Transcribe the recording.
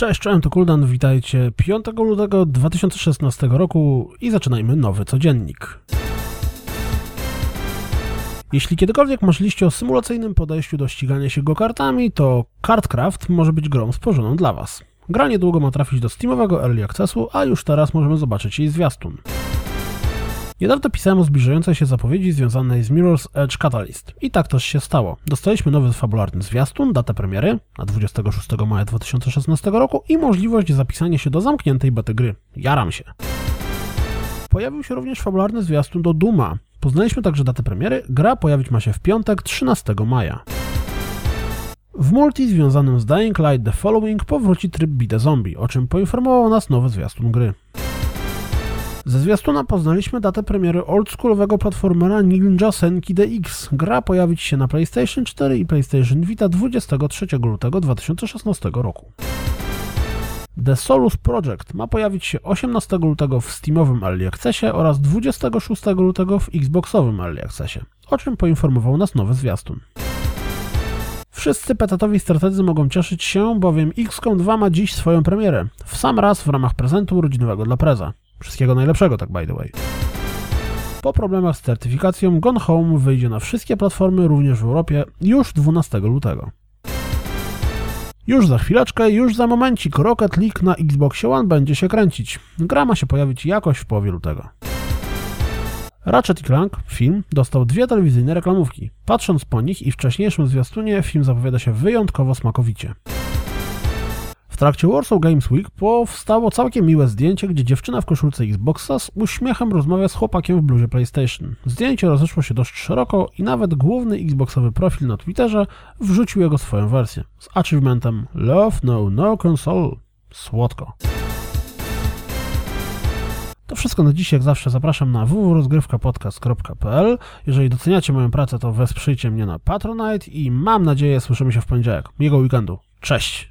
Cześć, cześć, to Kuldan, witajcie 5 lutego 2016 roku i zaczynajmy nowy codziennik. Jeśli kiedykolwiek marzyliście o symulacyjnym podejściu do ścigania się go-kartami, to Kartcraft może być grą stworzoną dla Was. Gra niedługo ma trafić do Steamowego Early Accessu, a już teraz możemy zobaczyć jej zwiastun. Niedawno pisałem o zbliżającej się zapowiedzi związanej z Mirror's Edge Catalyst. I tak też się stało. Dostaliśmy nowy fabularny zwiastun, datę premiery na 26 maja 2016 roku i możliwość zapisania się do zamkniętej bety gry. Jaram się. Pojawił się również fabularny zwiastun do Duma. Poznaliśmy także datę premiery. Gra pojawić ma się w piątek 13 maja. W multi związanym z Dying Light The Following powróci tryb Bite Zombie, o czym poinformował nas nowy zwiastun gry. Ze zwiastuna poznaliśmy datę premiery oldschoolowego platformera Ninja Senki DX. Gra pojawić się na PlayStation 4 i PlayStation Vita 23 lutego 2016 roku. The Solus Project ma pojawić się 18 lutego w Steamowym Early Accessie oraz 26 lutego w Xboxowym Early Accessie, o czym poinformował nas nowy zwiastun. Wszyscy petatowi strategzy mogą cieszyć się, bowiem XCOM 2 ma dziś swoją premierę, w sam raz w ramach prezentu urodzinowego dla Preza. Wszystkiego najlepszego, tak by the way. Po problemach z certyfikacją, Gone Home wyjdzie na wszystkie platformy, również w Europie, już 12 lutego. Już za chwileczkę, już za momencik Rocket League na Xbox One będzie się kręcić. Gra ma się pojawić jakoś w połowie lutego. Ratchet Clank, film, dostał dwie telewizyjne reklamówki. Patrząc po nich i wcześniejszym zwiastunie, film zapowiada się wyjątkowo smakowicie. Trakcie Warsaw Games Week powstało całkiem miłe zdjęcie, gdzie dziewczyna w koszulce Xboxa z uśmiechem rozmawia z chłopakiem w bluzie PlayStation. Zdjęcie rozeszło się dość szeroko i nawet główny Xboxowy profil na Twitterze wrzucił jego swoją wersję z achievementem Love No No Console. Słodko. To wszystko na dziś, jak zawsze zapraszam na www.rozgrywkapodcast.pl. Jeżeli doceniacie moją pracę, to wesprzyjcie mnie na Patronite i mam nadzieję słyszymy się w poniedziałek. Miłego weekendu. Cześć!